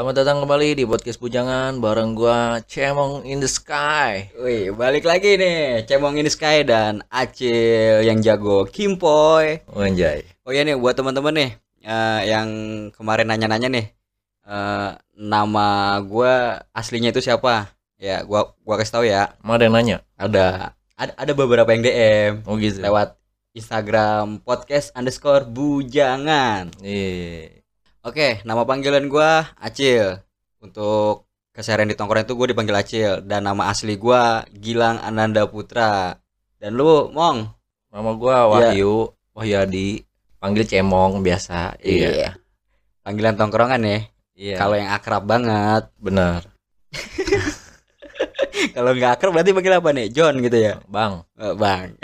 Selamat datang kembali di podcast Bujangan bareng gua Cemong in the Sky. Wih, balik lagi nih, Cemong ini Sky dan Acil yang jago Kimpoy. Oh, anjay. Oh iya nih, buat teman-teman nih eh, yang kemarin nanya-nanya nih, eh, nama gua aslinya itu siapa? Ya, gua gua kasih tahu ya. Emang ada yang nanya? Ada ada, ada beberapa yang DM Oh gitu. lewat Instagram podcast underscore bujangan. Iya. Oke, nama panggilan gua Acil. Untuk keseharian di tongkrongan itu gue dipanggil Acil dan nama asli gua Gilang Ananda Putra. Dan lu, Mong? Nama gua Wahyu, Wahyadi. Panggil Cemong biasa. Iya. Panggilan tongkrongan ya. Iya. Kalau yang akrab banget. benar. Kalau nggak akrab berarti panggil apa nih? John gitu ya. Bang, Eh, bang.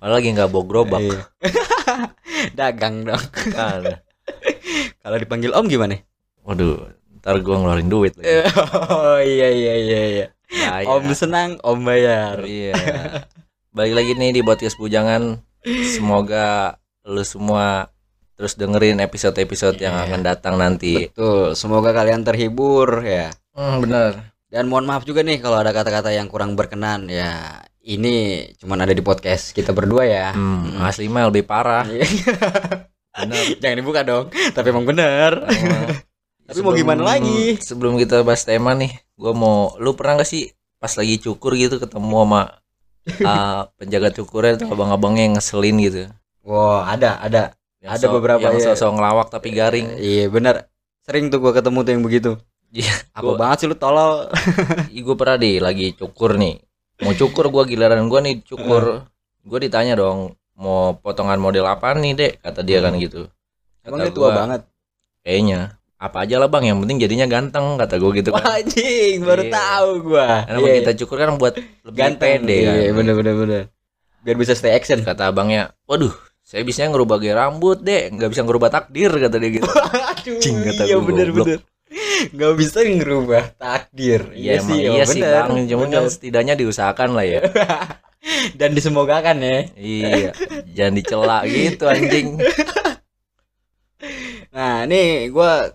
malah lagi nggak bawa gerobak. Iya. Dagang dong. Kan. Kalau dipanggil Om gimana? Waduh, ntar gua ngeluarin duit lagi. oh iya iya iya iya. Bahaya. Om senang, Om bayar. Iya. Balik lagi nih di podcast Bujangan. Semoga lu semua terus dengerin episode-episode yang Iya. akan datang nanti. Betul. Semoga kalian terhibur ya. Hmm, benar. Dan mohon maaf juga nih kalau ada kata-kata yang kurang berkenan ya. Ini cuman ada di podcast kita berdua ya. Hmm, asli mah lebih parah. Iya. Benar. Jangan dibuka dong. Tapi emang bener. Tapi mau Sebelum- gimana lagi? Sebelum kita bahas tema nih, gua mau lu pernah gak sih pas lagi cukur gitu ketemu sama ah, penjaga cukurnya atau abang-abangnya yang ngeselin gitu. Wow, ada, ada. Yang Ada beberapa, yang iya. sosok ngelawak tapi garing. Iya, bener. Sering tuh gua ketemu tuh yang begitu. Iya, Apa gua- banget sih lu tolol? gue pernah deh lagi cukur nih. Mau cukur gua giliran gua nih cukur. Gua ditanya dong, mau potongan model apa nih, Dek? Kata dia kan gitu. Emang Kata dia tua gua, banget. Kayaknya apa aja lah bang, yang penting jadinya ganteng kata gue gitu kan. Anjing, baru Iya. tahu gua. Karena Iya, kita cukur kan buat lebih ganteng pede kan. Iya, bener bener bener. Biar bisa stay action. Kata abangnya, waduh, saya bisa ngerubah gaya rambut deh, nggak bisa ngerubah takdir kata dia gitu. Aduh, Cing, kata iya gua, bener goblok. bener. Gak bisa ngerubah takdir. Iya emang oh, iya sih bener, bang, cuman kan setidaknya diusahakan lah ya. Dan disemogakan ya. iya, jangan dicela gitu anjing. Nah, nih gua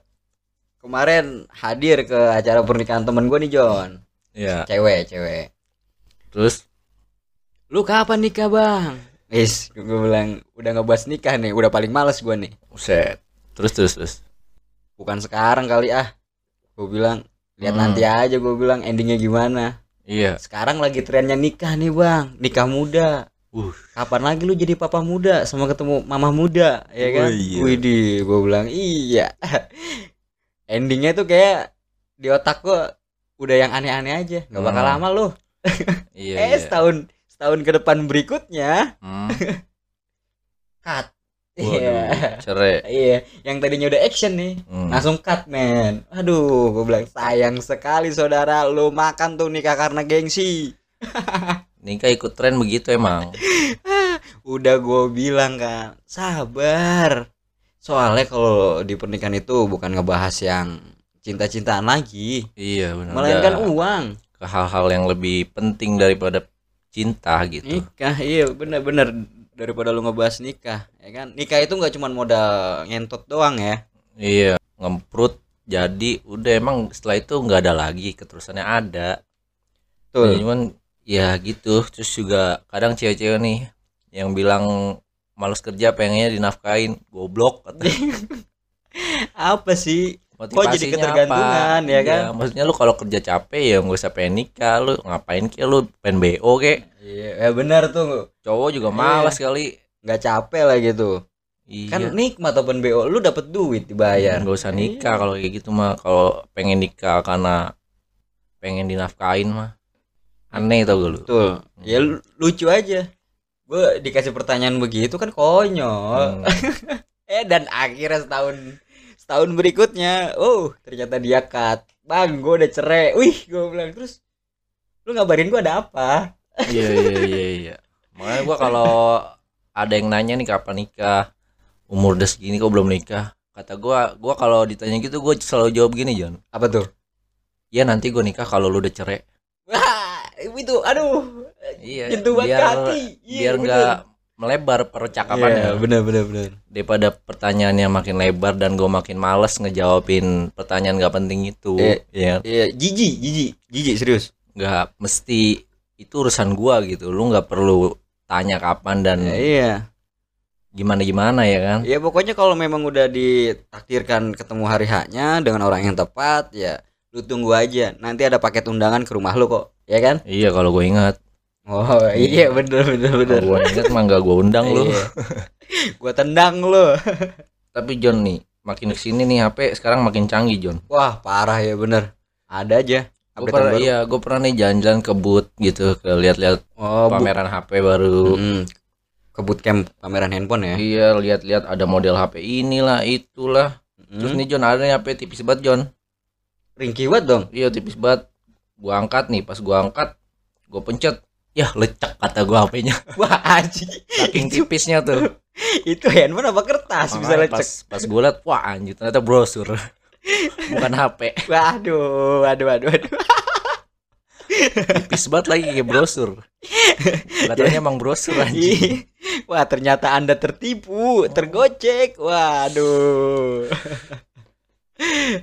kemarin hadir ke acara pernikahan temen gua nih John. Iya, Cewek, cewek. terus Lu kapan nikah bang? Is, gue bilang udah ngebahas nikah nih, udah paling males gua nih. Buset. Terus terus terus. Bukan sekarang kali ah. Gue bilang lihat Hmm. nanti aja gue bilang endingnya gimana. Iya. Sekarang lagi trennya nikah nih bang, nikah muda. Uh. Kapan lagi lu jadi papa muda sama ketemu mama muda, ya kan? Oh, iya. Widih, gue bilang iya. Endingnya tuh kayak di otak gua udah yang aneh-aneh aja, nggak bakal Hmm. lama lu. Iya. eh iya. setahun setahun ke depan berikutnya, Hmm. cut. Waduh, Iya, cerai. iya. Yang tadinya udah action nih, Hmm. langsung cut men. Aduh, gue bilang sayang sekali saudara, lu makan tuh nikah karena gengsi. Nikah ikut tren begitu emang. Udah gue bilang kan, sabar. Soalnya kalau di pernikahan itu bukan ngebahas yang cinta-cintaan lagi, Iya benar. melainkan uang. ke hal-hal yang lebih penting daripada cinta gitu. Nikah, iya bener-bener daripada lu ngebahas nikah, ya kan? Nikah itu nggak cuma modal ngentot doang ya. Iya, ngemprut jadi udah emang setelah itu nggak ada lagi keterusannya ada. Ya, Tuh. cuman ya gitu. Terus juga kadang cewek-cewek nih yang bilang males kerja pengennya dinafkain goblok Apa sih? Motivasinya jadi ketergantungan, apa? ya Iya, kan? maksudnya lu kalau kerja capek ya nggak usah pengen nikah lu ngapain ke lu pengen BO kek Iya, ya benar tuh. cowok juga malas kali Nggak capek lah gitu. iya Kan nikmat open BO, lu dapet duit dibayar. nggak usah nikah kalau kayak gitu mah kalau pengen nikah karena pengen dinafkain mah aneh tau gak lu Betul. Ya lu- lucu aja. Gue dikasih pertanyaan begitu kan konyol. Hmm. Eh dan akhirnya setahun setahun berikutnya, oh ternyata dia cut. Bang, gue udah cerai. Wih, gue bilang terus lu ngabarin gue ada apa? iya iya iya iya makanya gua kalau ada yang nanya nih kapan nikah umur udah segini kok belum nikah kata gua gua kalau ditanya gitu gua selalu jawab gini John Apa tuh? ya nanti gua nikah kalau lu udah cerai Wah, itu aduh. iya banget ke hati. Iya, biar nggak melebar percakapannya Iya, bener bener bener. daripada pertanyaannya makin lebar dan gue makin males ngejawabin pertanyaan gak penting itu Iya. ya Iya, jijik, jijik, jijik serius. nggak mesti itu urusan gua gitu lu nggak perlu tanya kapan dan Ya, iya. gimana gimana ya kan Ya pokoknya kalau memang udah ditakdirkan ketemu hari haknya dengan orang yang tepat, ya lu tunggu aja. Nanti ada paket undangan ke rumah lu kok, ya kan? iya kalau gue ingat Oh iya bener bener bener. kalau gue ingat mah nggak gue undang lu Iya. gua tendang lu. tapi John nih makin ke sini nih HP sekarang makin canggih John Wah parah ya bener. Ada aja. gue pernah baru. iya gue pernah nih jalan-jalan ke booth gitu ke lihat-lihat Oh, bu- pameran HP baru Hmm, ke bootcamp pameran handphone ya. iya lihat-lihat ada model HP inilah itulah terus Hmm. nih John ada nih HP tipis banget John ringkih banget dong. iya tipis banget gua angkat nih pas gua angkat gua pencet ya lecak kata gua HP-nya Wah anjing. saking tipisnya tuh Itu handphone apa kertas bisa Makanya lecek? pas pas gua liat wah anjir ternyata brosur bukan HP Waduh, waduh, waduh, waduh. tipis banget lagi kayak brosur katanya emang brosur anjing Ih, Wah, ternyata Anda tertipu, tergocek. Waduh.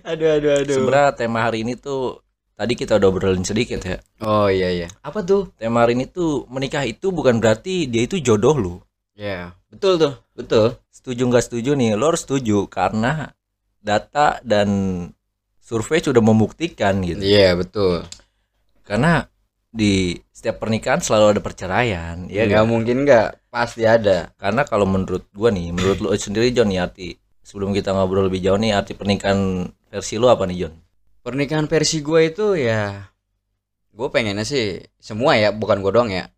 aduh, aduh, aduh. sebenarnya tema hari ini tuh tadi kita udah obrolin sedikit ya Oh iya iya. Apa tuh? tema hari ini tuh menikah itu bukan berarti dia itu jodoh lu Ya, betul tuh, betul. setuju nggak setuju nih lo harus setuju karena data dan survei sudah membuktikan gitu Iya, betul. karena di setiap pernikahan selalu ada perceraian ya nggak kan? mungkin nggak, pasti ada. karena kalau menurut gua nih menurut lo sendiri John nih arti sebelum kita ngobrol lebih jauh nih arti pernikahan versi lo apa nih John Pernikahan versi gue itu ya, gue pengennya sih semua ya, bukan gue doang ya.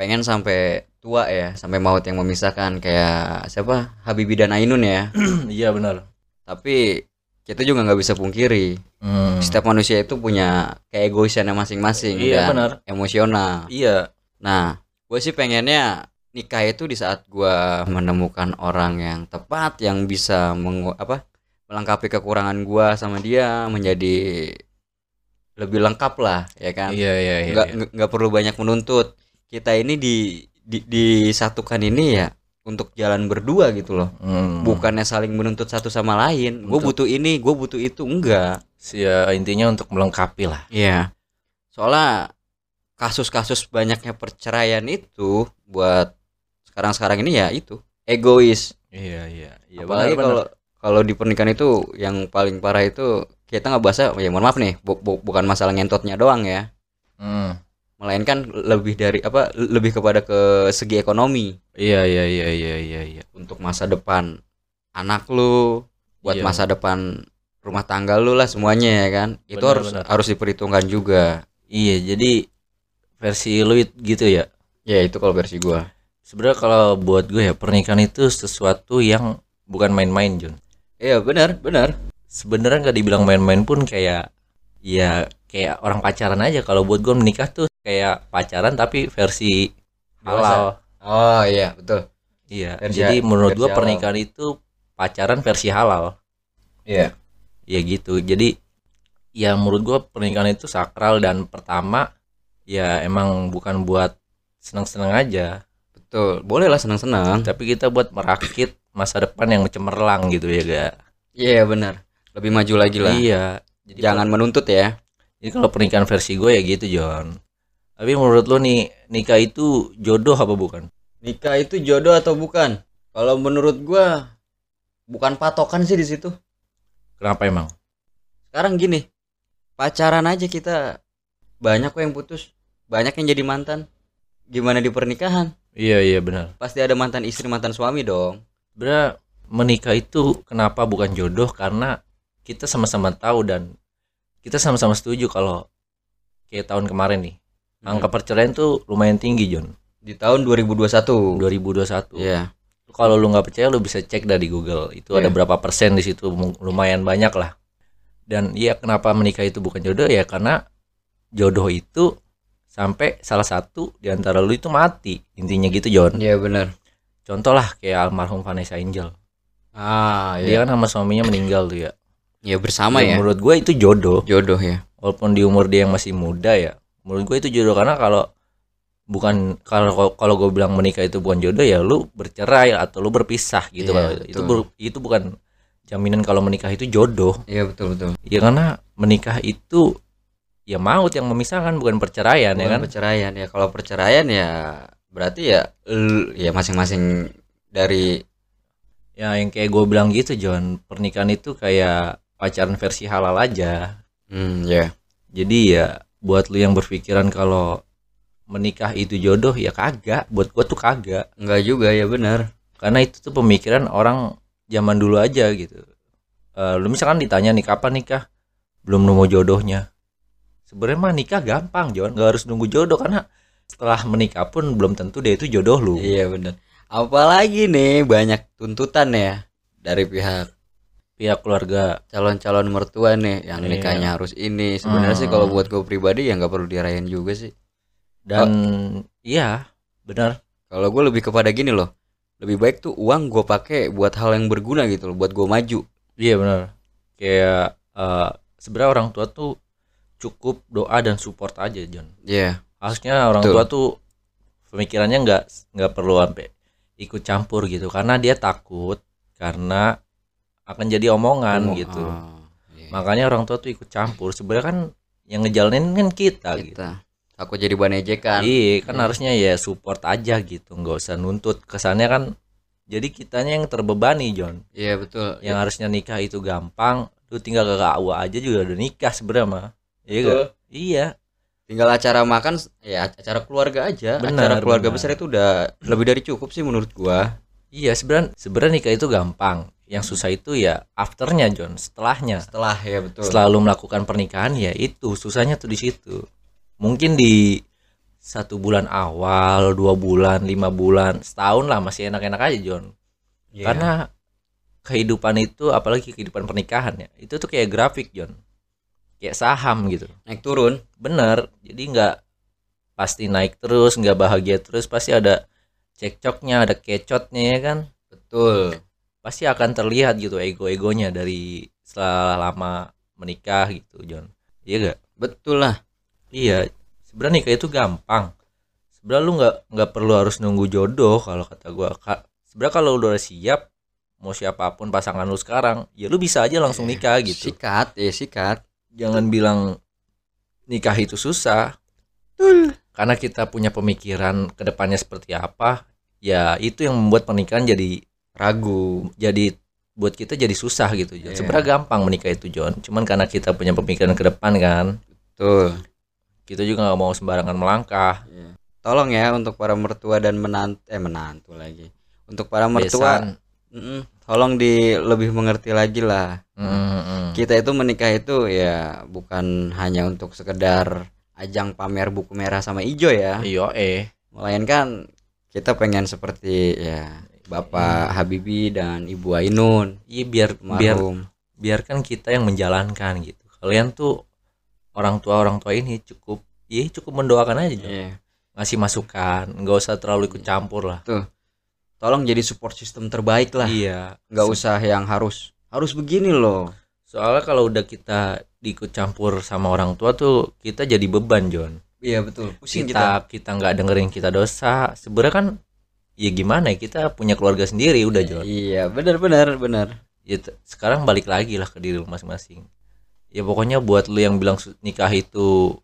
Pengen sampai tua ya, sampai maut yang memisahkan kayak siapa? Habibie dan Ainun ya. iya benar Tapi kita juga nggak bisa pungkiri, Hmm. setiap manusia itu punya keegoisannya masing-masing iya dan benar emosional. iya Nah, gue sih pengennya nikah itu di saat gua menemukan orang yang tepat yang bisa mengu apa melengkapi kekurangan gua sama dia menjadi lebih lengkap lah ya kan iya iya iya, nggak iya. nggak- perlu banyak menuntut kita ini di, di disatukan ini ya untuk jalan berdua gitu loh Hmm. bukannya saling menuntut satu sama lain gue butuh ini gue butuh itu enggak ya intinya untuk melengkapi lah Iya. Soalnya kasus-kasus banyaknya perceraian itu buat sekarang-sekarang ini ya itu egois. iya iya iya Apalagi kalau. Kalau di pernikahan itu yang paling parah itu kita nggak bahasa ya mohon maaf nih bu- bu- bukan masalah ngentotnya doang ya. Hmm. melainkan lebih dari apa lebih kepada ke segi ekonomi. Iya iya iya iya iya iya. Untuk masa depan anak lu buat Iya. masa depan rumah tangga lu lah semuanya ya kan. Itu Benar, harus benar. harus diperhitungkan juga. Iya jadi versi lu it- gitu ya? Ya itu kalau versi gua. Sebenarnya kalau buat gue ya pernikahan itu sesuatu yang bukan main-main Jun iya benar benar. Sebenarnya nggak dibilang main-main pun kayak ya kayak orang pacaran aja. Kalau buat gue menikah tuh kayak pacaran tapi versi halal Oh iya betul. iya Versi- jadi menurut gue halal. pernikahan itu pacaran versi halal. Iya. ya gitu. Jadi ya menurut gue pernikahan itu sakral dan pertama ya emang bukan buat seneng-seneng aja Betul. Boleh lah senang-senang. tapi kita buat merakit masa depan yang cemerlang gitu ya ga Iya benar. Lebih maju lagi lah. iya jadi Jangan menuntut ya. Jadi kalau pernikahan versi gue ya gitu John. Tapi menurut lo nih nikah itu jodoh apa bukan? Nikah itu jodoh atau bukan? Kalau menurut gua bukan patokan sih di situ. Kenapa emang? Sekarang gini. Pacaran aja kita banyak kok yang putus. Banyak yang jadi mantan. Gimana di pernikahan? Iya iya benar. Pasti ada mantan istri, mantan suami dong. Sebenarnya menikah itu kenapa bukan jodoh karena kita sama-sama tahu dan kita sama-sama setuju kalau kayak tahun kemarin nih angka perceraian tuh lumayan tinggi John. di tahun 2021. 2021. Iya. Kalau lu nggak percaya lu bisa cek dari Google. Itu ada Iya. berapa persen di situ lumayan banyak lah. Dan iya kenapa menikah itu bukan jodoh ya karena jodoh itu sampai salah satu di antara lu itu mati. Intinya gitu John. Iya benar. Contoh lah kayak almarhum Vanessa Angel. Ah, Dia iya. kan sama suaminya meninggal tuh ya. Ya bersama Ya, ya. Menurut gue itu jodoh. Jodoh ya. Walaupun di umur dia yang masih muda ya. Menurut gue itu jodoh karena kalau bukan kalau kalau gue bilang menikah itu bukan jodoh ya lu bercerai atau lu berpisah gitu Kalau itu ber- itu bukan jaminan kalau menikah itu jodoh Iya betul betul. ya karena menikah itu ya maut yang memisahkan bukan perceraian ya Bukan kan? perceraian ya. Kalau perceraian ya berarti ya ya masing-masing dari ya yang kayak gue bilang gitu John pernikahan itu kayak pacaran versi halal aja. Hmm ya. jadi ya buat lu yang berpikiran kalau menikah itu jodoh ya kagak. Buat gua tuh kagak. Enggak juga ya benar. karena itu tuh pemikiran orang zaman dulu aja gitu. Eh, lu misalkan ditanya nih kapan nikah? Belum nemu jodohnya sebenarnya mah nikah gampang John nggak harus nunggu jodoh karena setelah menikah pun belum tentu dia itu jodoh lu Iya benar. Apalagi nih banyak tuntutan ya dari pihak pihak keluarga calon-calon mertua nih yang Iya. nikahnya harus ini. Sebenarnya sih kalau Hmm. buat gue pribadi ya nggak perlu dirayain juga sih. dan iya benar Kalau gue lebih kepada gini loh. Lebih baik tuh uang gue pakai buat hal yang berguna gitu loh, buat gue maju. iya benar kayak eh, sebenarnya orang tua tuh cukup doa dan support aja John Iya. harusnya orang Betul. tua tuh pemikirannya nggak nggak perlu sampai ikut campur gitu karena dia takut karena akan jadi omongan Ngomong- gitu Oh, iya. makanya orang tua tuh ikut campur sebenarnya kan yang ngejalanin kan kita gitu kita takut jadi bahan ejekan. iya kan Iya. harusnya ya support aja gitu nggak usah nuntut kesannya kan jadi kitanya yang terbebani John Iya betul. yang harusnya nikah itu gampang lu tinggal ke KUA aja juga udah nikah sebenarnya mah iya gak? iya Tinggal acara makan ya acara keluarga aja. Benar, acara keluarga benar. besar itu udah lebih dari cukup sih menurut gua. Iya sebenarnya sebenarnya nikah itu gampang. Yang susah itu ya afternya John, setelahnya. Setelah ya betul. Setelah lu melakukan pernikahan ya itu susahnya tuh di situ. Mungkin di satu bulan awal, dua bulan, lima bulan, setahun lah masih enak-enak aja John. Iya. Karena kehidupan itu apalagi kehidupan pernikahan ya itu tuh kayak grafik John, kayak saham gitu. naik turun. Bener, jadi nggak pasti naik terus, nggak bahagia terus, pasti ada cekcoknya, ada kecotnya ya kan Betul. pasti akan terlihat gitu ego-egonya dari setelah lama menikah gitu John iya gak Betul lah. iya sebenarnya nikah itu gampang sebenarnya lu nggak nggak perlu harus nunggu jodoh kalau kata gua Ka- sebenarnya kalau lu udah siap mau siapa pun pasangan lu sekarang ya lu bisa aja langsung nikah gitu Sikat, ya sikat. Jangan bilang nikah itu susah karena kita punya pemikiran ke depannya seperti apa ya itu yang membuat pernikahan jadi Ragu. jadi buat kita jadi susah gitu John. Iya. Sebenarnya gampang menikah itu John. Cuman karena kita punya pemikiran ke depan kan, Betul. kita juga nggak mau sembarangan melangkah. Iya. Tolong ya untuk para mertua dan menantu eh menantu lagi. Untuk para mertua, Besan. mm-mm, tolong di lebih mengerti lagi lah. Mm, mm, mm. Kita itu menikah itu ya bukan hanya untuk sekedar ajang pamer buku merah sama hijau ya. Iya eh. Melainkan kita pengen seperti ya Bapak Habibie dan Ibu Ainun Iya biar biar almarhum. biarkan kita yang menjalankan gitu. Kalian tuh orang tua orang tua ini cukup, ya cukup mendoakan aja. Iya. Ngasih masukan, nggak usah terlalu ikut campur lah. Tolong jadi support system terbaik lah. Iya. Nggak usah yang harus harus begini loh. Soalnya kalau udah kita diikut campur sama orang tua tuh kita jadi beban John. Iya betul. Pusing kita. kita nggak dengerin kita dosa sebenarnya kan ya gimana ya kita punya keluarga sendiri udah John Iya, benar benar benar. ya sekarang balik lagi lah ke diri lu masing-masing ya pokoknya buat lu yang bilang nikah itu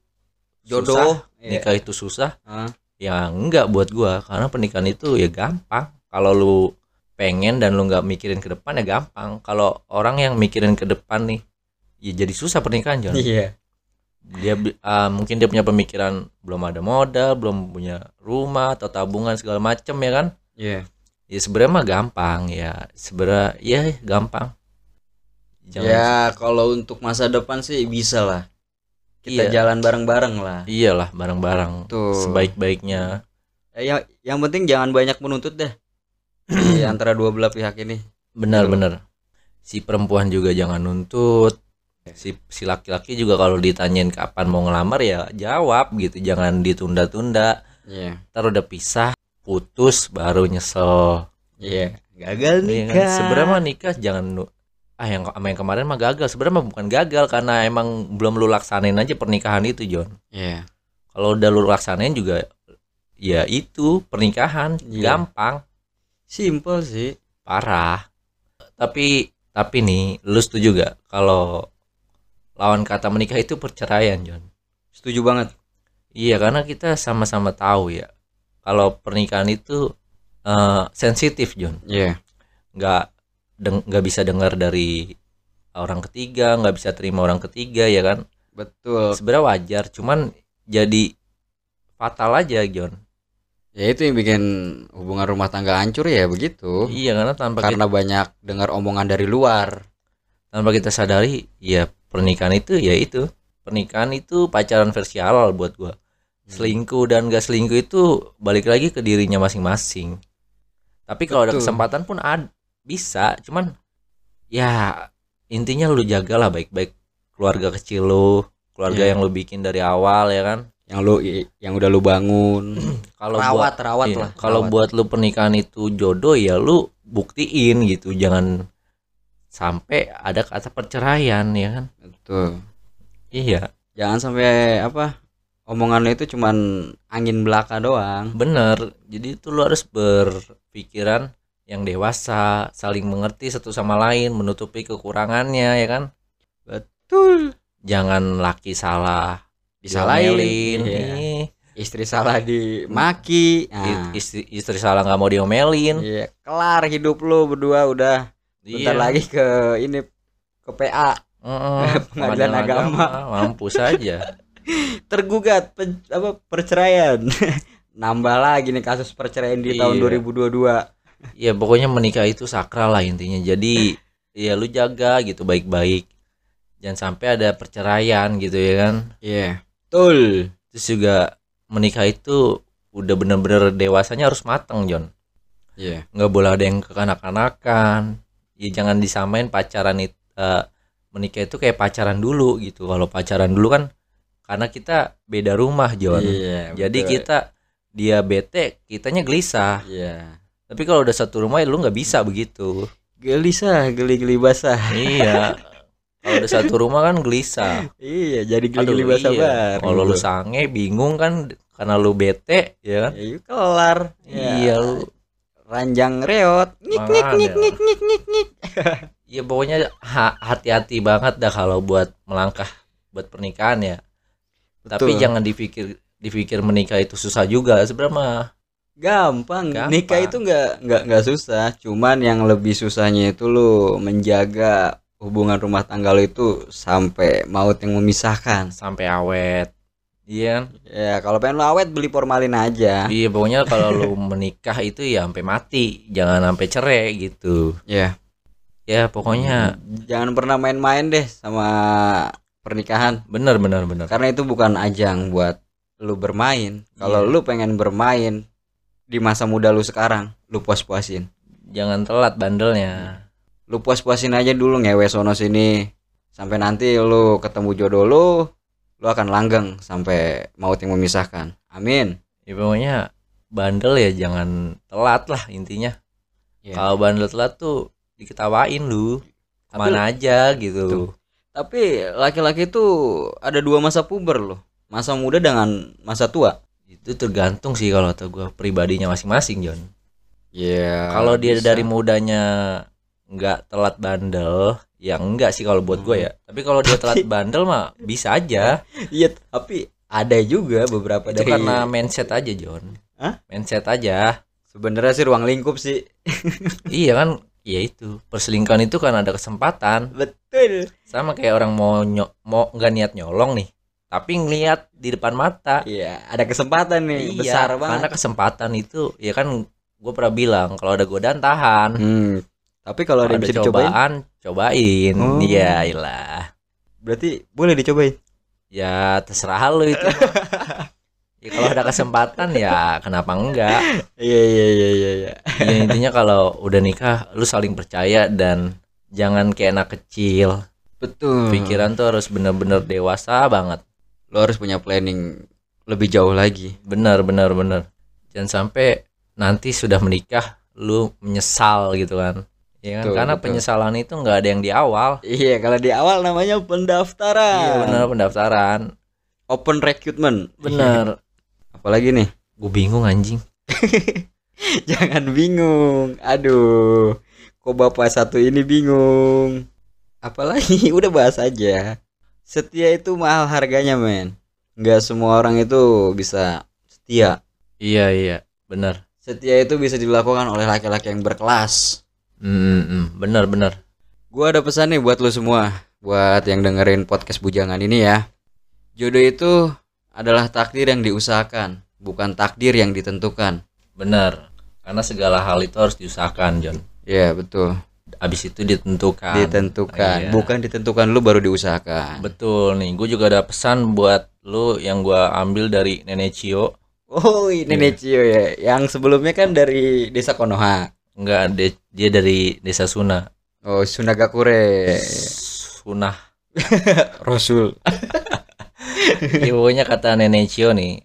Jodoh. susah, Iya. nikah itu susah Hah? ya enggak buat gua karena pernikahan itu ya gampang kalau lu pengen dan lu nggak mikirin ke depan ya gampang kalau orang yang mikirin ke depan nih ya jadi susah pernikahan John Iya. dia ah, mungkin dia punya pemikiran belum ada modal belum punya rumah atau tabungan segala macem ya kan Iya. ya sebenarnya mah gampang ya sebenarnya ya gampang jangan Ya, kalau untuk masa depan sih bisa lah. Kita Iya. jalan bareng-bareng lah. iyalah bareng-bareng Tuh. sebaik-baiknya Eh, yang yang penting jangan banyak menuntut deh. Di antara dua belah pihak ini. benar-benar si perempuan juga jangan nuntut si si laki-laki juga kalau ditanyain kapan mau ngelamar ya jawab gitu jangan ditunda-tunda Iya. ntar udah pisah putus baru nyesel Iya. Gagal Iya kan? nikah. Sebenarnya mah nikah jangan ah yang sama yang kemarin mah gagal. Sebenarnya mah bukan gagal karena emang belum lu laksanain aja pernikahan itu, John. Iya. Kalau udah lu laksanain juga ya itu pernikahan Iya. gampang Simple sih. parah tapi tapi nih lu setuju gak kalau lawan kata menikah itu perceraian John Setuju banget. iya karena kita sama-sama tahu ya kalau pernikahan itu eh, sensitif John Iya. nggak deng- nggak bisa dengar dari orang ketiga nggak bisa terima orang ketiga ya kan Betul. sebenarnya wajar cuman jadi fatal aja John Ya itu yang bikin hubungan rumah tangga hancur ya begitu. iya karena tanpa Karena banyak dengar omongan dari luar. kita, tanpa kita sadari ya pernikahan itu ya itu pernikahan itu pacaran versi halal buat gua selingkuh dan gak selingkuh itu balik lagi ke dirinya masing-masing tapi kalau ada kesempatan pun ad bisa cuman ya intinya lu jagalah baik-baik keluarga kecil lu keluarga Iya. yang lu bikin dari awal ya kan Yang lu yang udah lu bangun. kalau rawat, buat rawat iya, lah. kalau buat lu pernikahan itu jodoh ya lu buktiin gitu jangan sampai ada kata perceraian ya kan Betul. iya Jangan sampai apa? Omongan lu itu cuman angin belaka doang. bener jadi itu lu harus berpikiran yang dewasa saling mengerti satu sama lain menutupi kekurangannya ya kan Betul. jangan laki salah Disalahin. diomelin Iya. Istri salah dimaki. Nah, istri istri salah nggak mau diomelin iya, kelar hidup lu berdua udah. Bentar Iya. lagi ke ini ke PA Heeh, Pengadilan agama. mampus aja tergugat pen- apa perceraian. Nambah lagi nih kasus perceraian di tahun Iya. 2022. ya pokoknya menikah itu sakral lah intinya jadi ya lu jaga gitu baik-baik jangan sampai ada perceraian gitu ya kan Iya. Betul. terus juga menikah itu udah bener-bener dewasanya harus mateng John Iya. nggak boleh ada yang kekanak-kanakan ya jangan disamain pacaran itu menikah itu kayak pacaran dulu gitu kalau pacaran dulu kan karena kita beda rumah John Iya. jadi betul. kita dia bete kitanya gelisah Iya. tapi kalau udah satu rumah ya lu nggak bisa begitu Gelisah, geli-geli basah. iya kalau udah satu rumah kan gelisah Iya, jadi geli-geli basah iya. baru. kalau lu sange bingung kan karena lu bete ya kan Ya, yuk kelar. iya Ya, lu ranjang reot. Nyik nyik nyik nyik nyik nyik nyik. ya pokoknya ha- hati-hati banget dah kalau buat melangkah buat pernikahan ya tapi Betul. jangan dipikir dipikir menikah itu susah juga sebenarnya mah Gampang. Gampang. Nikah itu nggak nggak nggak susah. Cuman yang lebih susahnya itu lu menjaga hubungan rumah tangga lu itu sampai maut yang memisahkan. sampai awet iya kan? Ya, kalau pengen lu awet beli formalin aja. iya pokoknya kalau lu menikah itu ya sampai mati jangan sampai cerai gitu Ya. ya pokoknya Jangan pernah main-main deh sama pernikahan. bener bener bener Karena itu bukan ajang buat lu bermain. Kalau Iya. lu pengen bermain di masa muda lu sekarang, lu puas-puasin. jangan telat bandelnya Lu puas-puasin aja dulu ngewe sono sini. Sampai nanti lu ketemu jodoh lu, lu akan langgeng sampai maut yang memisahkan. Amin. ya pokoknya bandel ya jangan telat lah intinya Iya. kalau bandel telat tuh diketawain lu ke mana aja gitu Tuh. Tapi laki-laki itu ada dua masa puber loh. Masa muda dengan masa tua. itu tergantung sih kalau kata gue pribadinya masing-masing John Ya. kalau dia bisa. dari mudanya nggak telat bandel ya enggak sih kalau buat gue ya tapi kalau dia telat bandel mah bisa aja Iya, tapi ada juga beberapa itu dari karena mindset aja John Hah? mindset aja sebenarnya sih ruang lingkup sih. iya kan ya itu perselingkuhan itu kan ada kesempatan Betul. sama kayak orang mau nyo- mau nggak niat nyolong nih tapi ngeliat di depan mata Iya, ada kesempatan nih iya besar karena banget. kesempatan itu ya kan gue pernah bilang kalau ada godaan tahan Hmm. Tapi kalau ada yang ada bisa dicobain, cobaan cobain Oh. iya ilah berarti boleh dicobain. ya terserah lu itu ya kalau ada kesempatan ya kenapa enggak Iya iya iya iya iya. ya intinya kalau udah nikah lu saling percaya dan jangan kayak anak kecil Betul. pikiran tuh harus bener-bener dewasa banget lo harus punya planning lebih jauh lagi. bener bener bener jangan sampai nanti sudah menikah lu menyesal gitu kan ya kan Betul, karena betul. penyesalan itu nggak ada yang di awal Iya, kalau di awal namanya pendaftaran. iya bener pendaftaran Open recruitment. bener Apalagi nih, gue bingung anjing Jangan bingung. Aduh. Kok bapak satu ini bingung? Apalagi udah bahas aja. Setia itu mahal harganya, men. Nggak semua orang itu bisa setia. iya iya benar Setia itu bisa dilakukan oleh laki-laki yang berkelas. Hmm, benar benar Gua ada pesan nih buat lu semua, buat yang dengerin podcast bujangan ini ya. Jodoh itu adalah takdir yang diusahakan, bukan takdir yang ditentukan. benar karena segala hal itu harus diusahakan John Ya, betul. abis itu ditentukan Ditentukan, Iya. bukan ditentukan lu baru diusahakan. betul nih gue juga ada pesan buat lu yang gue ambil dari nenek Cio Oh, Nenek Cio ya. Yang sebelumnya kan dari Desa Konoha. Enggak de- dia dari desa Suna Oh, Sunagakure. Sunah Rasul. Ya, pokoknya kata nenek Cio nih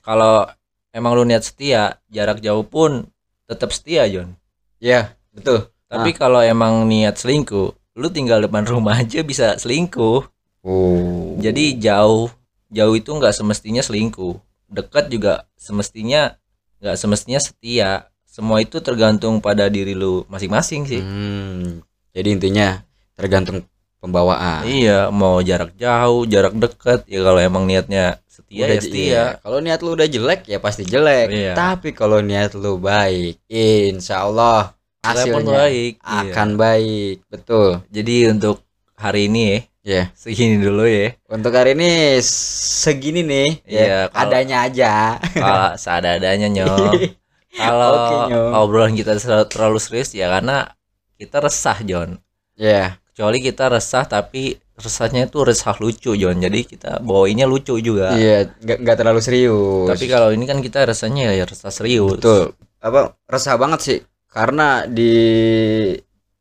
kalau emang lu niat setia jarak jauh pun tetap setia John Ya, betul. tapi kalau emang niat selingkuh lu tinggal depan rumah aja bisa selingkuh Oh. jadi jauh jauh itu nggak semestinya selingkuh dekat juga semestinya nggak semestinya setia semua itu tergantung pada diri lu masing-masing sih Hmm, jadi intinya tergantung pembawaan. iya mau jarak jauh jarak dekat ya kalau emang niatnya setia Udah ya setia iya. Kalau niat lu udah jelek ya pasti jelek. Iya. Tapi kalau niat lu baik, insya Allah Hasilnya baik iya. akan baik. Betul. jadi untuk hari ini ya Ya. segini dulu ya Untuk hari ini segini nih. Iya, ya, kalau- adanya aja. kalau seadanya nyok kalau Nyok. obrolan kita ter- terlalu serius ya karena kita resah John Ya. kecuali kita resah tapi resahnya itu resah lucu John jadi kita bawainnya lucu juga Iya, nggak nggak terlalu serius. tapi kalau ini kan kita resahnya ya resah serius betul. Apa resah banget sih? Karena di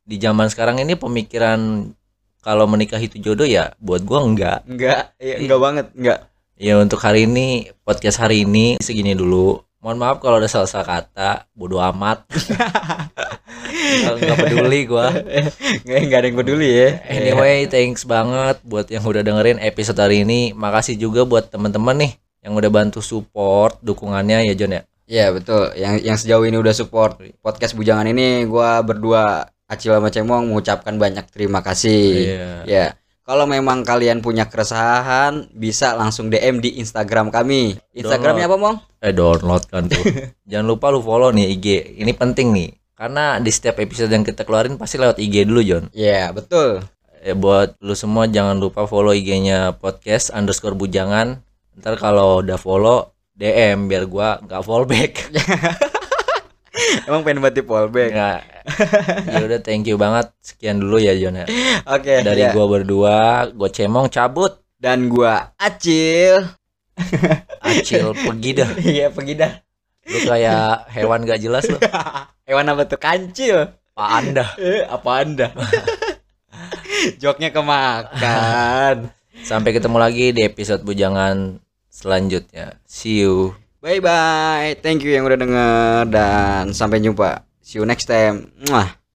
di zaman sekarang ini pemikiran kalau menikah itu jodoh ya buat gua enggak enggak, iya, enggak banget, enggak. ya untuk hari ini podcast hari ini segini dulu mohon maaf kalau ada salah-salah kata bodoh amat Nggak- nggak peduli gua Enggak, enggak ada yang peduli ya. Anyway, thanks banget buat yang udah dengerin episode hari ini. Makasih juga buat teman-teman nih yang udah bantu support dukungannya ya John ya. Iya, betul. Yang yang sejauh ini udah support podcast bujangan ini gua berdua Acil sama Cemong mengucapkan banyak terima kasih. Iya. Ya. Kalau memang kalian punya keresahan, bisa langsung DM di Instagram kami. Instagramnya apa, Mong? Eh download kan tuh. Jangan lupa lu follow nih IG. Ini penting nih. Karena di setiap episode yang kita keluarin pasti lewat IG dulu John. Iya, betul. Eh, buat lu semua jangan lupa follow IG-nya podcast underscore bujangan. Ntar kalau udah follow DM biar gua nggak fallback. Emang pengen banget di. Nggak. ya udah thank you banget. Sekian dulu ya John ya. Oke, dari ya. gua berdua gua cemong cabut dan gua Acil. acil pergi dah Iya, pergi dah. lu kayak hewan gak jelas lu Hewan apa tuh kancil? pak anda Eh, apa Anda? Joknya kemakan. sampai ketemu lagi di episode bujangan selanjutnya see you Bye bye. Thank you yang udah denger dan sampai jumpa. See you next time. Mwah.